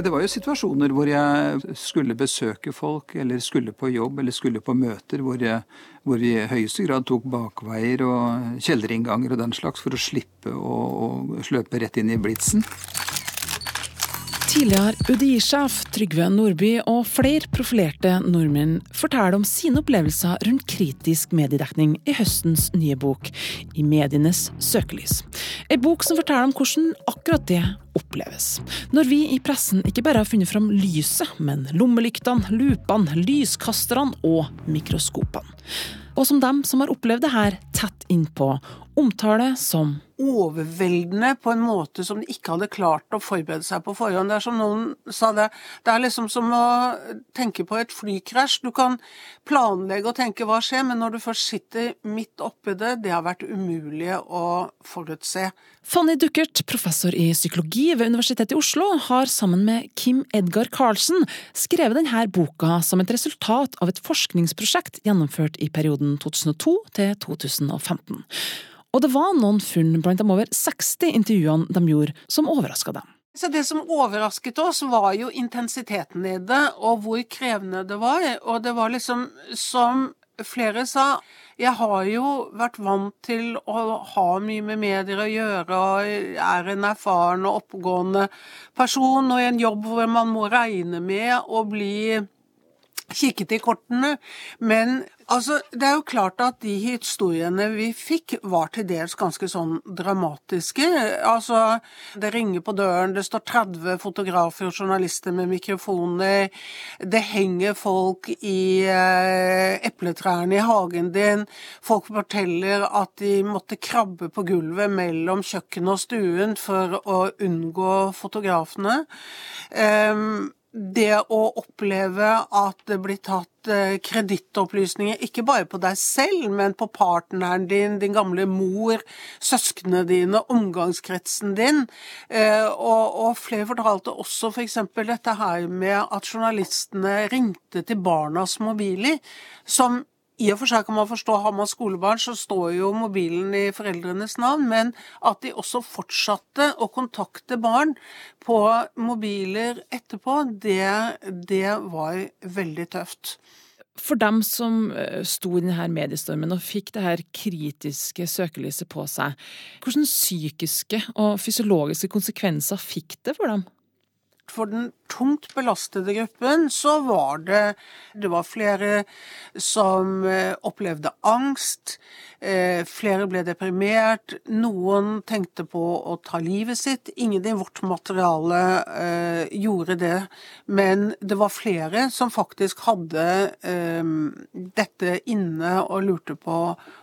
Det, var jo situasjoner hvor jeg skulle besøke folk, eller skulle på jobb, eller skulle på møter, hvor, jeg, hvor vi i høyeste grad tok bakveier og kjellerinnganger og den slags for å slippe å, å sløpe rett inn i blitsen. Tidligere UDI-sjef Trygve Nordby og flere profilerte nordmenn forteller om sine opplevelser rundt kritisk mediedekning i høstens nye bok, I medienes søkelys. En bok som forteller om hvordan akkurat det oppleves. Når vi i pressen ikke bare har funnet fram lyset, men lommelyktene, lupene, lyskasterne og mikroskopene. Og som dem som har opplevd det her tett innpå, omtaler som overveldende på en måte som de ikke hadde klart å forberede seg på forhånd. Det er som noen sa det, det er liksom som å tenke på et flykrasj. Du kan planlegge og tenke hva skjer, men når du først sitter midt oppi det, det har vært umulig å forutse. Fanny Duckert, professor i psykologi ved Universitetet i Oslo, har sammen med Kim Edgar Karlsen skrevet denne boka som et resultat av et forskningsprosjekt gjennomført i perioden 2002 til 2015. Og det var noen funn blant de over 60 intervjuene de gjorde, som overraska dem. Så Det som overrasket oss, var jo intensiteten i det, og hvor krevende det var. Og det var liksom, som flere sa, jeg har jo vært vant til å ha mye med medier å gjøre, og er en erfaren og oppegående person, og i en jobb hvor man må regne med å bli kikket i kortene. Men altså, det er jo klart at de historiene vi fikk, var til dels ganske sånn dramatiske. Altså, det ringer på døren, det står 30 fotografer og journalister med mikrofoner, det henger folk i eh, epletrærne i hagen din, folk forteller at de måtte krabbe på gulvet mellom kjøkkenet og stuen for å unngå fotografene. Um, det å oppleve at det blir tatt eh, kredittopplysninger, ikke bare på deg selv, men på partneren din, din gamle mor, søsknene dine, omgangskretsen din. Eh, og, og flere fortalte også f.eks. For dette her med at journalistene ringte til barnas mobiler, som i og for seg kan man forstå, har man skolebarn, så står jo mobilen i foreldrenes navn, men at de også fortsatte å kontakte barn på mobiler etterpå, det, det var veldig tøft. For dem som eh, sto i denne mediestormen og fikk det her kritiske søkelyset på seg, hvilke psykiske og fysiologiske konsekvenser fikk det for dem? For den tungt belastede gruppen så var det Det var flere som eh, opplevde angst. Eh, flere ble deprimert. Noen tenkte på å ta livet sitt. Ingen i vårt materiale eh, gjorde det, men det var flere som faktisk hadde dette inne og lurte på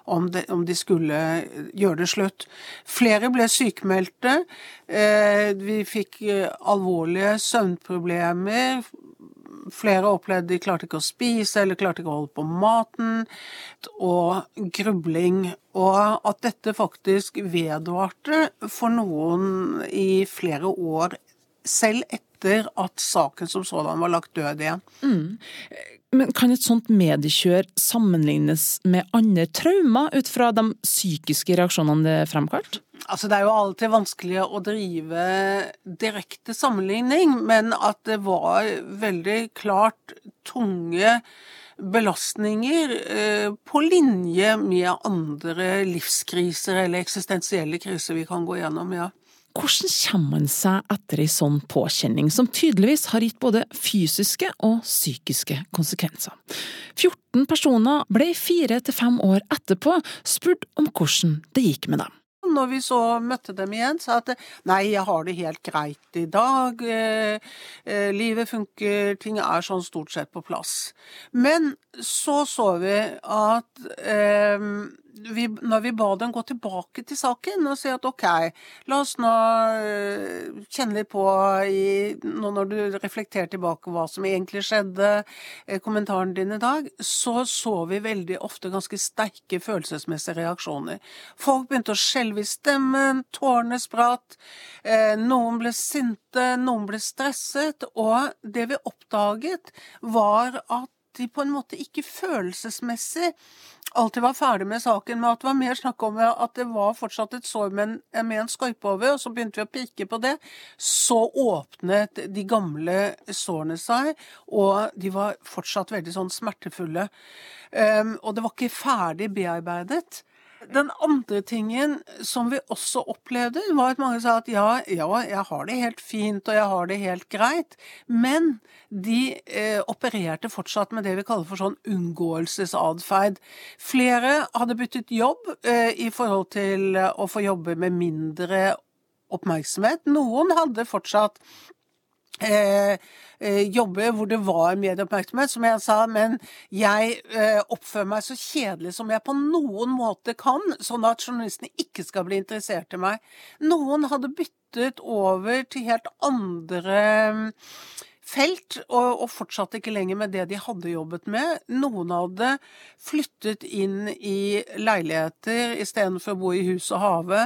om de, skulle gjøre det slutt. Flere ble sykemeldte. Vi fikk alvorlige søvnproblemer. Flere opplevde de klarte ikke å spise eller klarte ikke å holde på maten. Og grubling. Og at dette faktisk vedvarte for noen i flere år, selv etter at saken som sådan var lagt død igjen. Mm. Men kan et sånt mediekjør sammenlignes med andre traumer ut fra de psykiske reaksjonene det fremkalt? Altså, det er jo alltid vanskelig å drive direkte sammenligning, men at det var veldig klart tunge belastninger eh, på linje med andre livskriser eller eksistensielle kriser vi kan gå gjennom, ja. Hvordan kommer man seg etter ei sånn påkjenning, som tydeligvis har gitt både fysiske og psykiske konsekvenser? 14 personer ble fire til fem år etterpå spurt om hvordan det gikk med dem. Når vi så møtte dem igjen, sa at nei, jeg har det helt greit i dag, eh, eh, livet funker, ting er sånn stort sett på plass. Men så så vi at eh, vi, når vi ba dem gå tilbake til saken og si at OK, la oss nå eh, kjenne litt på i, nå når du reflekterer tilbake hva som egentlig skjedde, kommentaren din i dag, så så vi veldig ofte ganske sterke følelsesmessige reaksjoner. Folk begynte å skjelve stemmen, tårene spratt, eh, noen ble sinte, noen ble stresset, og det vi oppdaget, var at de på en måte ikke følelsesmessig alltid var ferdig med saken, men at det var mer snakk om at det var fortsatt et sår med en, med en skorpe over, og så begynte vi å pirke på det. Så åpnet de gamle sårene seg, og de var fortsatt veldig sånn smertefulle. Um, og det var ikke ferdig bearbeidet. Den andre tingen som vi også opplevde, var at mange sa at ja, ja, jeg har det helt fint og jeg har det helt greit, men de eh, opererte fortsatt med det vi kaller for sånn unngåelsesatferd. Flere hadde byttet jobb eh, i forhold til å få jobbe med mindre oppmerksomhet. Noen hadde fortsatt Eh, eh, jobbe hvor det var medieoppmerksomhet, som jeg sa, men jeg eh, oppfører meg så kjedelig som jeg på noen måte kan, sånn at journalistene ikke skal bli interessert i meg. Noen hadde byttet over til helt andre felt, og, og fortsatte ikke lenger med det de hadde jobbet med. Noen hadde flyttet inn i leiligheter istedenfor å bo i hus og hage.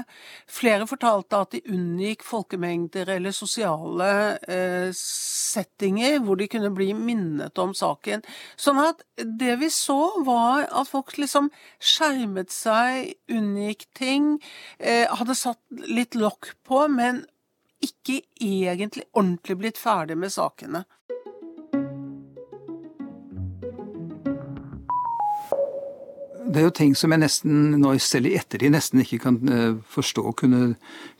Flere fortalte at de unngikk folkemengder eller sosiale eh, settinger hvor de kunne bli minnet om saken. Sånn at det vi så, var at folk liksom skjermet seg, unngikk ting, eh, hadde satt litt lokk på, men ikke egentlig ordentlig blitt ferdig med sakene. Det er jo ting som jeg nesten nå selv i ettertid nesten ikke kan eh, forstå kunne,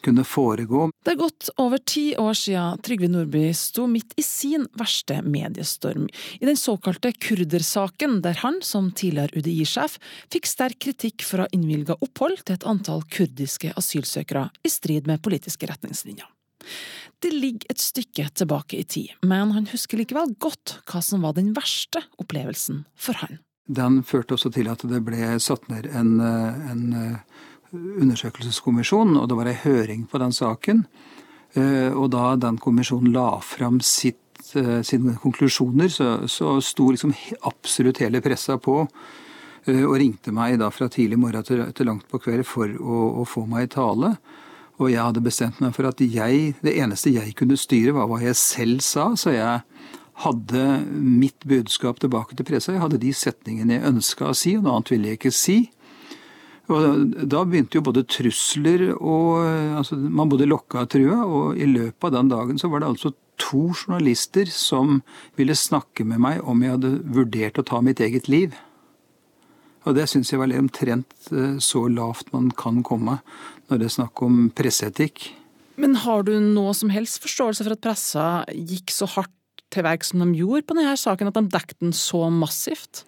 kunne foregå. Det er gått over ti år siden Trygve Nordby sto midt i sin verste mediestorm, i den såkalte kurdersaken, der han, som tidligere UDI-sjef, fikk sterk kritikk for å ha innvilga opphold til et antall kurdiske asylsøkere, i strid med politiske retningslinjer. Det ligger et stykke tilbake i tid, men han husker likevel godt hva som var den verste opplevelsen for han. Den førte også til at det ble satt ned en, en undersøkelseskommisjon, og det var ei høring på den saken. Eh, og da den kommisjonen la fram sitt, eh, sine konklusjoner, så, så sto liksom absolutt hele pressa på eh, og ringte meg da fra tidlig morgen til langt på kveld for å, å få meg i tale. Og jeg hadde bestemt meg for at jeg, det eneste jeg kunne styre, var hva jeg selv sa. Så jeg hadde mitt budskap tilbake til pressa. Jeg hadde de setningene jeg ønska å si, og noe annet ville jeg ikke si. Og da begynte jo både trusler og altså Man både lokka og trua, og i løpet av den dagen så var det altså to journalister som ville snakke med meg om jeg hadde vurdert å ta mitt eget liv. Og det syns jeg var omtrent eh, så lavt man kan komme når det er snakk om presseetikk. Men har du noe som helst forståelse for at pressa gikk så hardt til verks som de gjorde på denne saken, at de dekket den så massivt?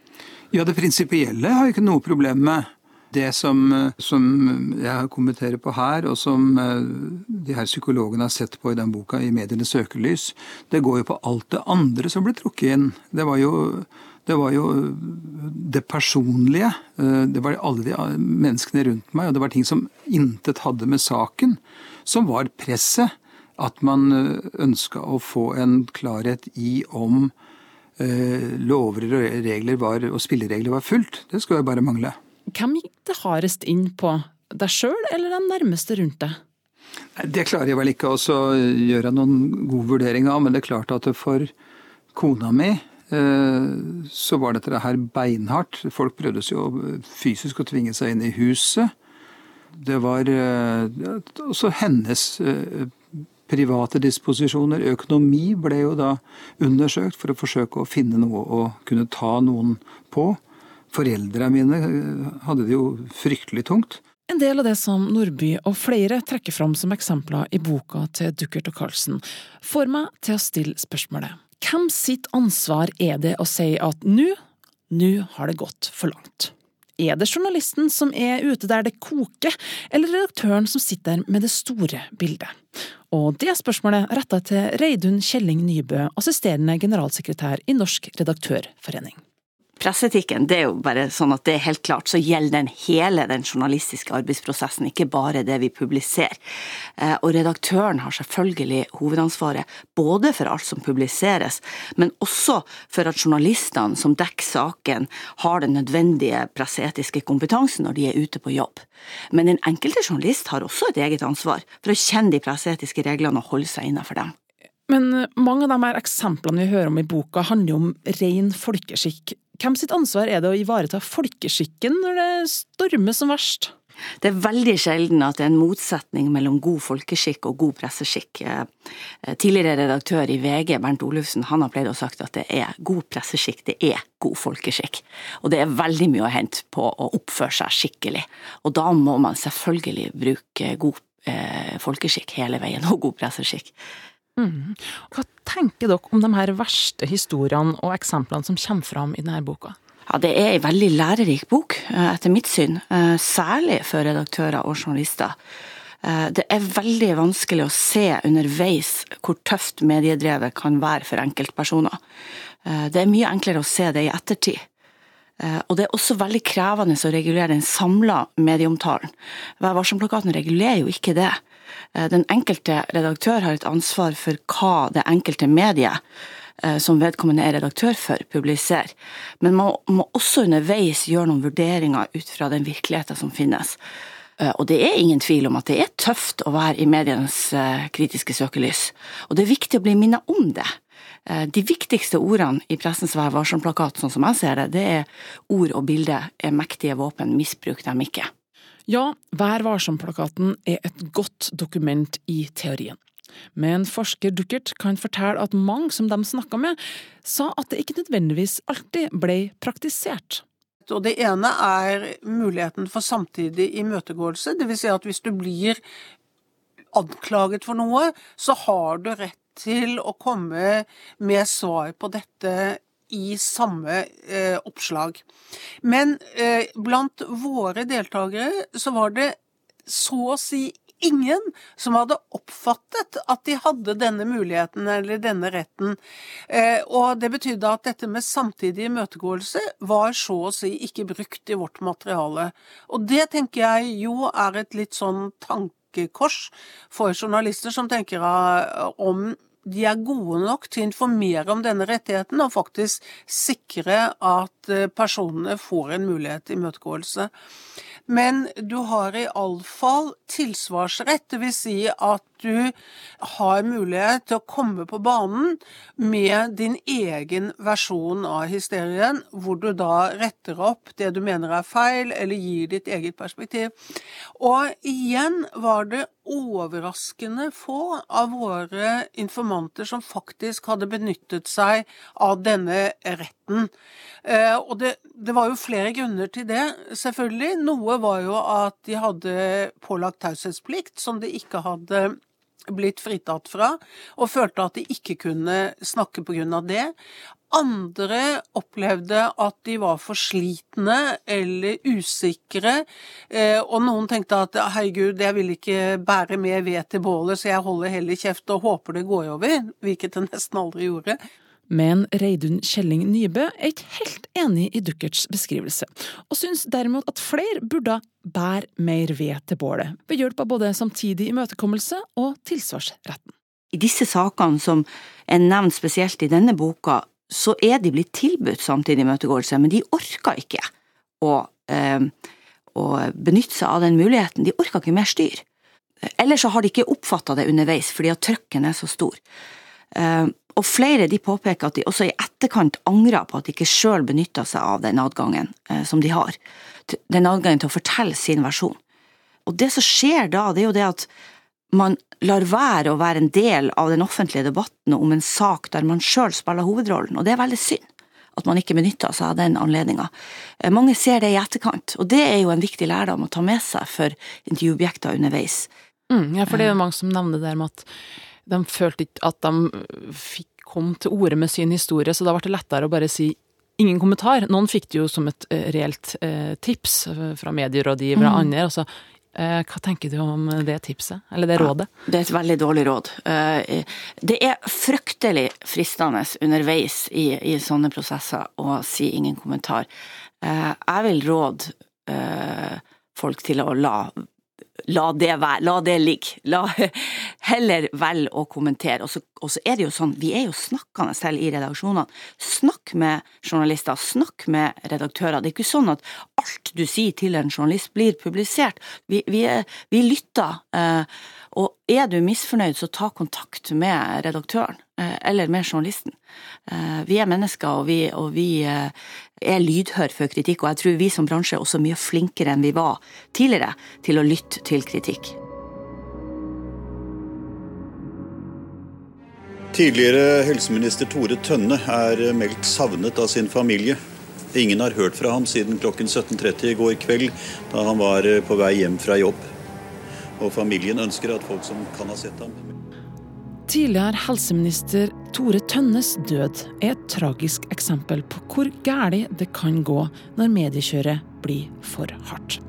Ja, det prinsipielle har jeg ikke noe problem med. Det som, som, jeg kommenterer på her, og som eh, de her psykologene har sett på i den boka, i Medienes søkelys, det går jo på alt det andre som ble trukket inn. Det var jo det var jo det personlige. Eh, det var alle de menneskene rundt meg, og det var ting som intet hadde med saken, som var presset. At man eh, ønska å få en klarhet i om eh, lover og regler var, og spilleregler var fulgt. Det skulle jo bare mangle. Hvem gikk det hardest inn på? Deg sjøl eller den nærmeste rundt deg? Det klarer jeg vel ikke å gjøre noen god vurdering av, men det er klart at for kona mi Eh, så var dette her beinhardt. Folk prøvde jo fysisk å tvinge seg inn i huset. Det var eh, også hennes eh, private disposisjoner. Økonomi ble jo da undersøkt for å forsøke å finne noe å kunne ta noen på. Foreldrene mine hadde det jo fryktelig tungt. En del av det som Nordby og flere trekker fram som eksempler i boka til Duckert og Carlsen, får meg til å stille spørsmålet hvem sitt ansvar er det å si at nå, nå har det gått for langt? Er det journalisten som er ute der det koker, eller redaktøren som sitter med det store bildet? Og det spørsmålet retta til Reidun Kjelling Nybø, assisterende generalsekretær i Norsk redaktørforening presseetikken, det er jo bare sånn at det er helt klart, så gjelder den hele den journalistiske arbeidsprosessen, ikke bare det vi publiserer. Eh, og redaktøren har selvfølgelig hovedansvaret både for alt som publiseres, men også for at journalistene som dekker saken, har den nødvendige presseetiske kompetansen når de er ute på jobb. Men den enkelte journalist har også et eget ansvar for å kjenne de presseetiske reglene og holde seg innenfor dem. Men mange av de her eksemplene vi hører om i boka, handler jo om ren folkeskikk. Hvem sitt ansvar er det å ivareta folkeskikken når det stormer som verst? Det er veldig sjelden at det er en motsetning mellom god folkeskikk og god presseskikk. Eh, tidligere redaktør i VG, Bernt Olufsen, han har pleid å sagt at det er god presseskikk, det er god folkeskikk. Og det er veldig mye å hente på å oppføre seg skikkelig. Og da må man selvfølgelig bruke god eh, folkeskikk hele veien, og god presseskikk. Mm. Hva tenker dere om de her verste historiene og eksemplene som kommer fram i denne boka? Ja, Det er en veldig lærerik bok, eh, etter mitt syn. Eh, særlig for redaktører og journalister. Eh, det er veldig vanskelig å se underveis hvor tøft mediedrevet kan være for enkeltpersoner. Det er mye enklere å se det i ettertid. Og det er også veldig krevende å regulere den samla medieomtalen. Vær varsom-plakaten regulerer jo ikke det. Eh, den enkelte redaktør har et ansvar for hva det enkelte mediet eh, som vedkommende er redaktør for, publiserer. Men man må også underveis gjøre noen vurderinger ut fra den virkeligheten som finnes. Eh, og det er ingen tvil om at det er tøft å være i medienes kritiske søkelys. Og det er viktig å bli minnet om det. De viktigste ordene i pressens Vær varsom-plakat, sånn som jeg ser det, det er ord og bilde er mektige våpen, misbruk dem ikke. Ja, Vær varsom-plakaten er et godt dokument i teorien. Men forsker Duckert kan fortelle at mange som de snakka med, sa at det ikke nødvendigvis alltid ble praktisert. Og Det ene er muligheten for samtidig imøtegåelse. Dvs. Si at hvis du blir anklaget for noe, så har du rett til å komme med svar på dette i samme eh, oppslag. Men eh, blant våre deltakere så var det så å si ingen som hadde oppfattet at de hadde denne muligheten eller denne retten. Eh, og det betydde at dette med samtidig imøtegåelse var så å si ikke brukt i vårt materiale. Og det tenker jeg jo er et litt sånn tankekors for journalister som tenker om de er gode nok til å informere om denne rettigheten og faktisk sikre at eh, personene får en mulighet til imøtegåelse. Men du har iallfall tilsvarsrett, dvs. Si at du har mulighet til å komme på banen med din egen versjon av hysterien, hvor du da retter opp det du mener er feil, eller gir ditt eget perspektiv. Og igjen var det overraskende få av våre informanter som faktisk hadde benyttet seg av denne retten. Eh, og det, det, var jo flere grunner til det, selvfølgelig. Noe var jo at de hadde pålagt taushetsplikt, som de ikke hadde blitt fritatt fra, og følte at de ikke kunne snakke av det. Andre opplevde at de var for slitne eller usikre, eh, og noen tenkte at herregud, jeg vil ikke bære mer ved til bålet, så jeg holder heller kjeft og håper det går over, hvilket det nesten aldri gjorde. Men Reidun Kjelling Nybø er ikke helt enig i Duckerts beskrivelse, og syns derimot at flere burde bære mer ved til bålet, ved hjelp av både samtidig imøtekommelse og tilsvarsretten. I disse sakene som er nevnt spesielt i denne boka, så er de blitt tilbudt samtidig imøtegåelse, men de orka ikke å, eh, å benytte seg av den muligheten. De orka ikke mer styr. Eller så har de ikke oppfatta det underveis, fordi at trøkken er så stor. Eh, og flere de påpeker at de også i etterkant angrer på at de ikke sjøl benytta seg av den adgangen eh, som de har. Den adgangen til å fortelle sin versjon. Og det som skjer da, det er jo det at man lar være å være en del av den offentlige debatten om en sak der man sjøl spiller hovedrollen, og det er veldig synd at man ikke benytter seg av den anledninga. Eh, mange ser det i etterkant, og det er jo en viktig lærdom å ta med seg for intervjuobjekter underveis. Mm, ja, for det er jo mange som nevner det der med at de følte ikke at de fikk komme til orde med sin historie, så da ble det lettere å bare si ingen kommentar. Noen fikk det jo som et uh, reelt uh, tips fra medierådgivere og mm. andre. Altså, hva tenker du om det tipset, eller det rådet? Ja, det er et veldig dårlig råd. Det er fryktelig fristende underveis i, i sånne prosesser å si ingen kommentar. Jeg vil råde folk til å la la det være, la det ligge. La heller velge å kommentere. Og så, er det jo sånn, vi er jo snakkende selv i redaksjonene. Snakk med journalister, snakk med redaktører. Det er ikke sånn at alt du sier til en journalist blir publisert. Vi, vi, vi lytter. Eh, og er du misfornøyd, så ta kontakt med redaktøren eh, eller med journalisten. Eh, vi er mennesker, og vi, og vi er lydhør for kritikk, og jeg tror vi som bransje er også mye flinkere enn vi var tidligere til å lytte til kritikk. Tidligere helseminister Tore Tønne er meldt savnet av sin familie. Ingen har hørt fra ham siden klokken 17.30 i går kveld, da han var på vei hjem fra jobb. Og familien ønsker at folk som kan ha sett ham Tidligere helseminister Tore Tønnes død er et tragisk eksempel på hvor galt det kan gå når mediekjøret blir for hardt.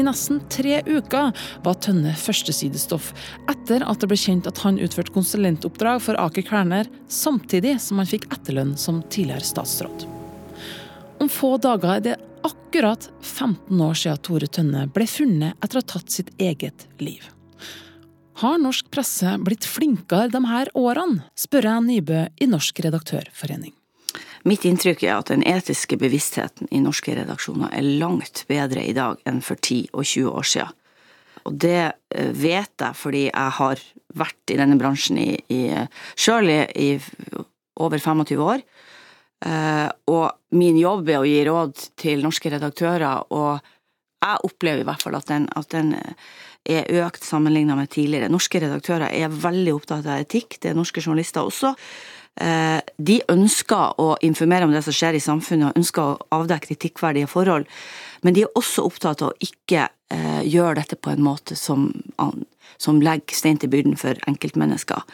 I nesten tre uker var Tønne førstesidestoff etter at det ble kjent at han utførte konsulentoppdrag for Aker Kværner, samtidig som han fikk etterlønn som tidligere statsråd. Om få dager er det akkurat 15 år siden Tore Tønne ble funnet etter å ha tatt sitt eget liv. Har norsk presse blitt flinkere de her årene, spør jeg Nybø i Norsk redaktørforening. Mitt inntrykk er at den etiske bevisstheten i norske redaksjoner er langt bedre i dag enn for 10 og 20 år siden. Og det eh, vet jeg fordi jeg har vært i denne bransjen i, i sjøl i, i over 25 år. Uh, og min jobb er å gi råd til norske redaktører, og jeg opplever i hvert fall at den, at den er økt sammenlignet med tidligere. Norske redaktører er veldig opptatt av etikk, det er norske journalister også. Eh, de ønsker å informere om det som skjer i samfunnet, og ønsker å avdekke kritikkverdige forhold. Men de er også opptatt av å ikke eh, gjøre dette på en måte som, som legger stein til byrden for enkeltmennesker.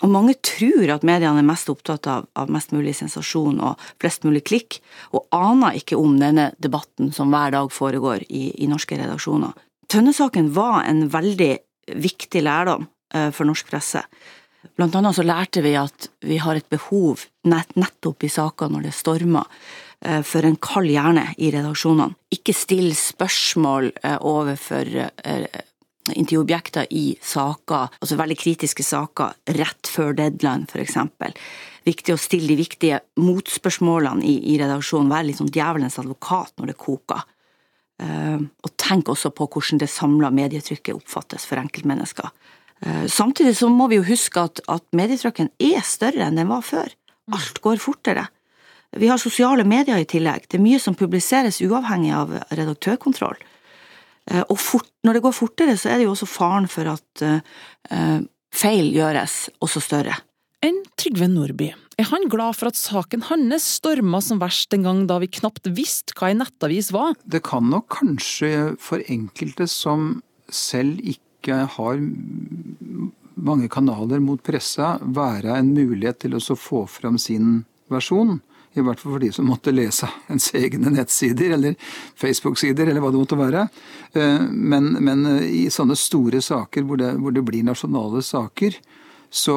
Og mange tror at mediene er mest opptatt av, av, mest mulig sensasjon og flest mulig klikk, og aner ikke om denne debatten som hver dag foregår i, i norske redaksjoner. Tønnesaken var en veldig viktig lærdom eh, for norsk presse. Blant annet så lærte vi at vi har et behov nett, nettopp i saker når det stormer, eh, for en kald hjerne i redaksjonene. Ikke still spørsmål eh, overfor intervjuobjekter i saker, altså veldig kritiske saker, rett før deadline, eksempel. Viktig å stille de viktige motspørsmålene i, i redaksjonen, være litt sånn djevelens advokat når det koker. Uh, og tenk også på hvordan det samla medietrykket oppfattes for enkeltmennesker. Uh, samtidig så må vi jo huske at, at medietrykken er større enn den var før. Alt går fortere. Vi har sosiale medier i tillegg. Det er mye som publiseres uavhengig av redaktørkontroll. Eh, og fort, når det går fortere, så er det jo også faren for at uh, feil gjøres også større. Enn Trygve Nordby, er han glad for at saken hans storma som verst en gang da vi knapt visste hva ei nettavis var? Det kan nok kanskje for enkelte som selv ikke har mange kanaler mot pressa, være en mulighet til å få fram sin versjon. I hvert fall for de som måtte lese ens egne nettsider eller Facebook-sider eller hva det måtte være. Eh, men, men i sånne store saker hvor det, hvor det blir nasjonale saker, så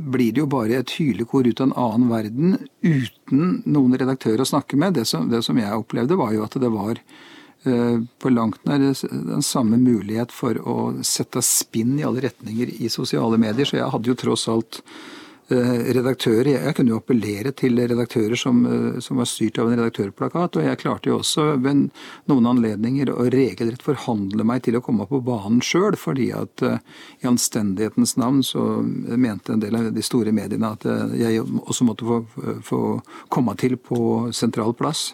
blir det jo bare et hylekor ut av en annen verden uten noen redaktør å snakke med. Det som, det som jeg opplevde, var jo at det var eh, på langt nær den samme mulighet for å sette spinn i alle retninger i sosiale medier. Så jeg hadde jo tross alt Eh, redaktører. Jeg kunne jo appellere til redaktører som, eh, som, var styrt av en redaktørplakat. Og jeg klarte jo også ved noen anledninger å regelrett forhandle meg til å komme på banen sjøl, fordi at uh, i anstendighetens navn så mente en del av de store mediene at jeg også måtte få, få komme til på sentral plass.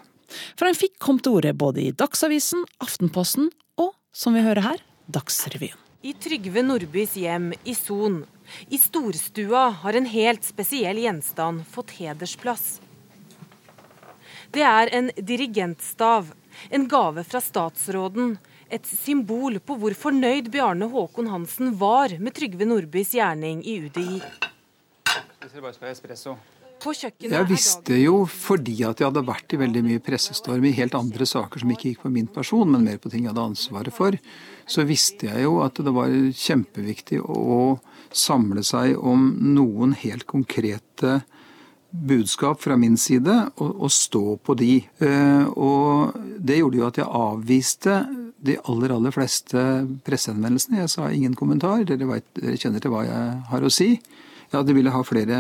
For han fikk kom til orde både i Dagsavisen, Aftenposten og, som vi hører her, Dagsrevyen. I Trygve Nordbys hjem i Son i storstua har en helt spesiell gjenstand fått hedersplass. Det er en dirigentstav, en gave fra statsråden. Et symbol på hvor fornøyd Bjarne Håkon Hansen var med Trygve Nordbys gjerning i UDI. Jeg visste jo, fordi at jeg hadde vært i veldig mye pressestorm i helt andre saker som ikke gikk på min person, men mer på ting jeg hadde ansvaret for, så visste jeg jo at det var kjempeviktig å samle seg om noen helt konkrete budskap fra min side og, og stå på de. Eh, og det gjorde jo at jeg avviste de aller, aller fleste pressehenvendelsene. Jeg sa ingen kommentar. Dere, vet, dere kjenner til hva jeg har å si. Ja, de ville, flere,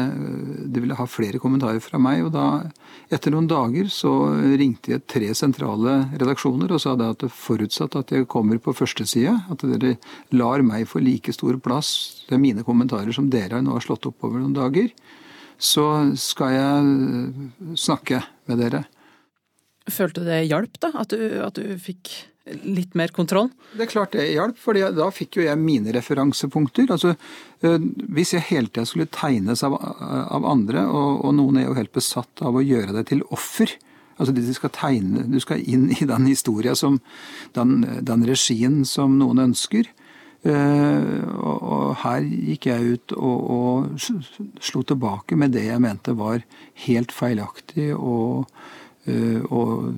de ville ha flere kommentarer fra meg. Og da, etter noen dager, så ringte jeg tre sentrale redaksjoner og sa da at det forutsatt at jeg kommer på førsteside, at dere lar meg få like stor plass til mine kommentarer som dere nå har slått opp over noen dager, så skal jeg snakke med dere. Følte det hjalp, da? At du, at du fikk litt mer kontroll? Det er klart det hjalp, for da fikk jo jeg mine referansepunkter. Altså, Hvis jeg hele tida skulle tegnes av, av andre, og, og, noen er jo helt besatt av å gjøre det til offer Altså de skal tegne, Du skal inn i den historia som den, den regien som noen ønsker. Og, og her gikk jeg ut og, og slo tilbake med det jeg mente var helt feilaktig og Eh, og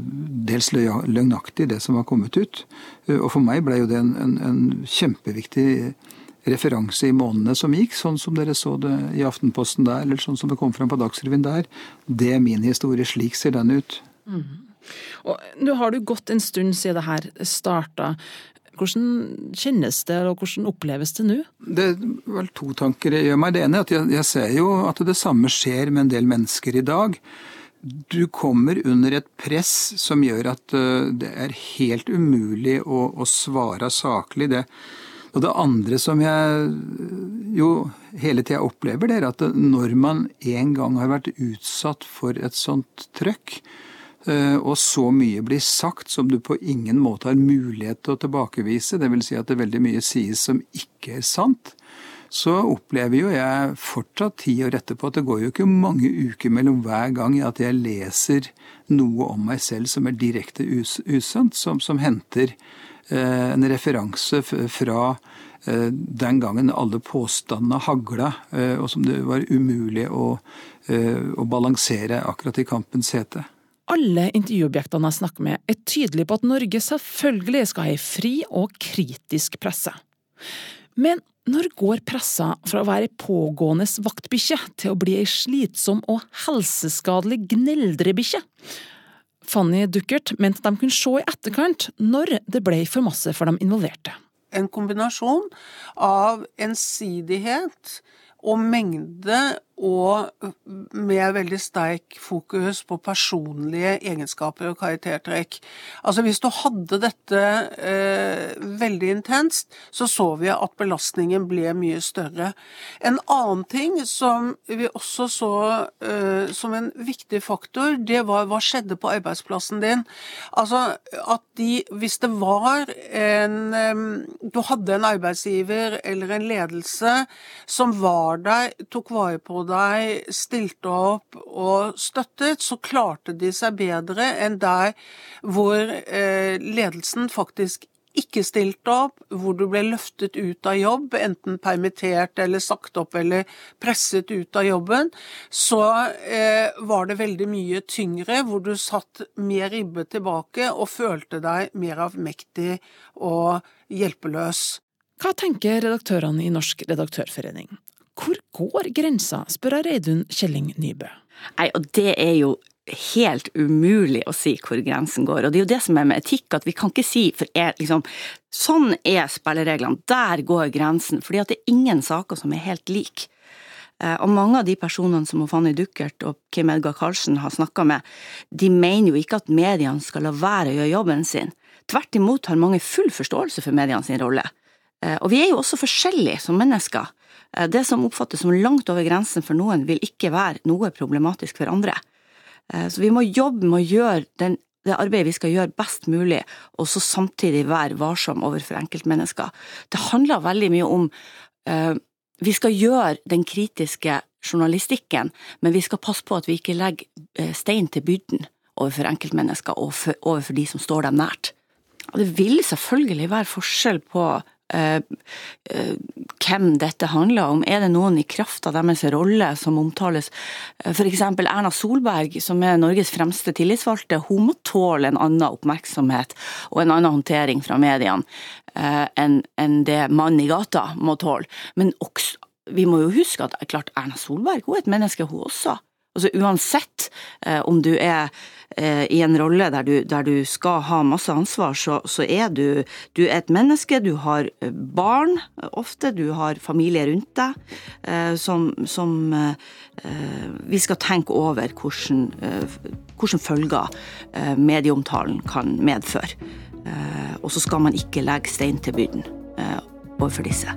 dels løgnaktig, det som var kommet ut. Eh, og for meg ble jo det en, en, en kjempeviktig referanse i månedene som gikk, sånn som dere så det i Aftenposten der, eller sånn som det kom fram på Dagsrevyen der. Det er min historie. Slik ser den ut. Mm. Og Nå har du gått en stund siden det her starta. Hvordan kjennes det, og hvordan oppleves det nå? Det er vel to tanker jeg gjør meg. Det ene er at jeg, jeg ser jo at det samme skjer med en del mennesker i dag du kommer under et press som gjør at eh, det er helt umulig å, å svare saklig. Det. Og det andre som jeg jo hele tida opplever, det er at når man en gang har vært utsatt for et sånt trøkk, eh, og så mye blir sagt som du på ingen måte har mulighet til å tilbakevise, dvs. Si at det veldig mye sies som ikke er sant, så opplever jo jeg fortsatt ti år etterpå at det går jo ikke mange uker mellom hver gang at jeg leser noe om meg selv som er direkte us usant, som, som henter eh, en referanse fra eh, den gangen alle påstandene hagla, eh, og som det var umulig å, eh, å balansere akkurat i kampens hete. Alle intervjuobjektene jeg snakker med, er tydelige på at Norge selvfølgelig skal ha ei fri og kritisk presse. Men når går pressa fra å være pågående vaktbikkje til å bli ei slitsom og helseskadelig gneldrebikkje? Fanny Duckert mente de kunne se i etterkant når det ble for masse for de involverte. En kombinasjon av ensidighet og mengde og med veldig sterk fokus på personlige egenskaper og karaktertrekk. Altså Hvis du hadde dette eh, veldig intenst, så så vi at belastningen ble mye større. En annen ting som vi også så eh, som en viktig faktor, det var hva skjedde på arbeidsplassen din. Altså at de, hvis det var en eh, Du hadde en arbeidsgiver eller en ledelse som var der, tok vare på deg, stilte opp og støttet, så klarte de seg bedre enn der hvor eh, ledelsen faktisk ikke stilte opp, hvor du ble løftet ut av jobb, enten permittert eller sagt opp eller presset ut av jobben, så eh, var det veldig mye tyngre, hvor du satt mer ribbe tilbake og følte deg mer avmektig og hjelpeløs. Hva tenker redaktørene i Norsk redaktørforening? Hvor går grensa, spør Reidun Kjelling Nybø. Nei, og det er jo helt umulig å si hvor grensen går. Og det er jo det som er med etikk, at vi kan ikke si for er, liksom, sånn er spillereglene, der går grensen. Fordi det er ingen saker som er helt like. Eh, og mange av de personene som Fanny Duckert og Kim Edgar Karlsen har snakka med, de mener jo ikke at mediene skal la være å gjøre jobben sin. Tvert imot har mange full forståelse for mediene sin rolle. Eh, og vi er jo også forskjellige som mennesker. Eh, det som oppfattes som langt over grensen for noen, vil ikke være noe problematisk for andre. Eh, så vi må jobbe med å gjøre den, det arbeidet vi skal gjøre best mulig, og så samtidig være varsom overfor enkeltmennesker. Det handler veldig mye om uh, Vi skal gjøre den kritiske journalistikken, men vi skal passe på at vi ikke legger stein til byrden overfor enkeltmennesker og for, overfor de som står dem nært. Og det vil selvfølgelig være forskjell på Eh, eh, hvem dette handler om. Er det noen i kraft av deres rolle som omtales? Eh, F.eks. Erna Solberg, som er Norges fremste tillitsvalgte, hun må tåle en annen oppmerksomhet og en annen håndtering fra mediene enn det mannen i gata må tåle. Men også, vi må jo huske at klart Erna Solberg hun er et menneske, hun også. Altså Uansett om du er Eh, i en rolle der du, der du skal ha masse ansvar, så, så, er du, du er et menneske, du har eh, barn ofte, du har familie rundt deg, eh, som, som vi skal tenke over hvordan, hvordan følger medieomtalen kan medføre. Og så skal man ikke legge stein til byrden overfor disse.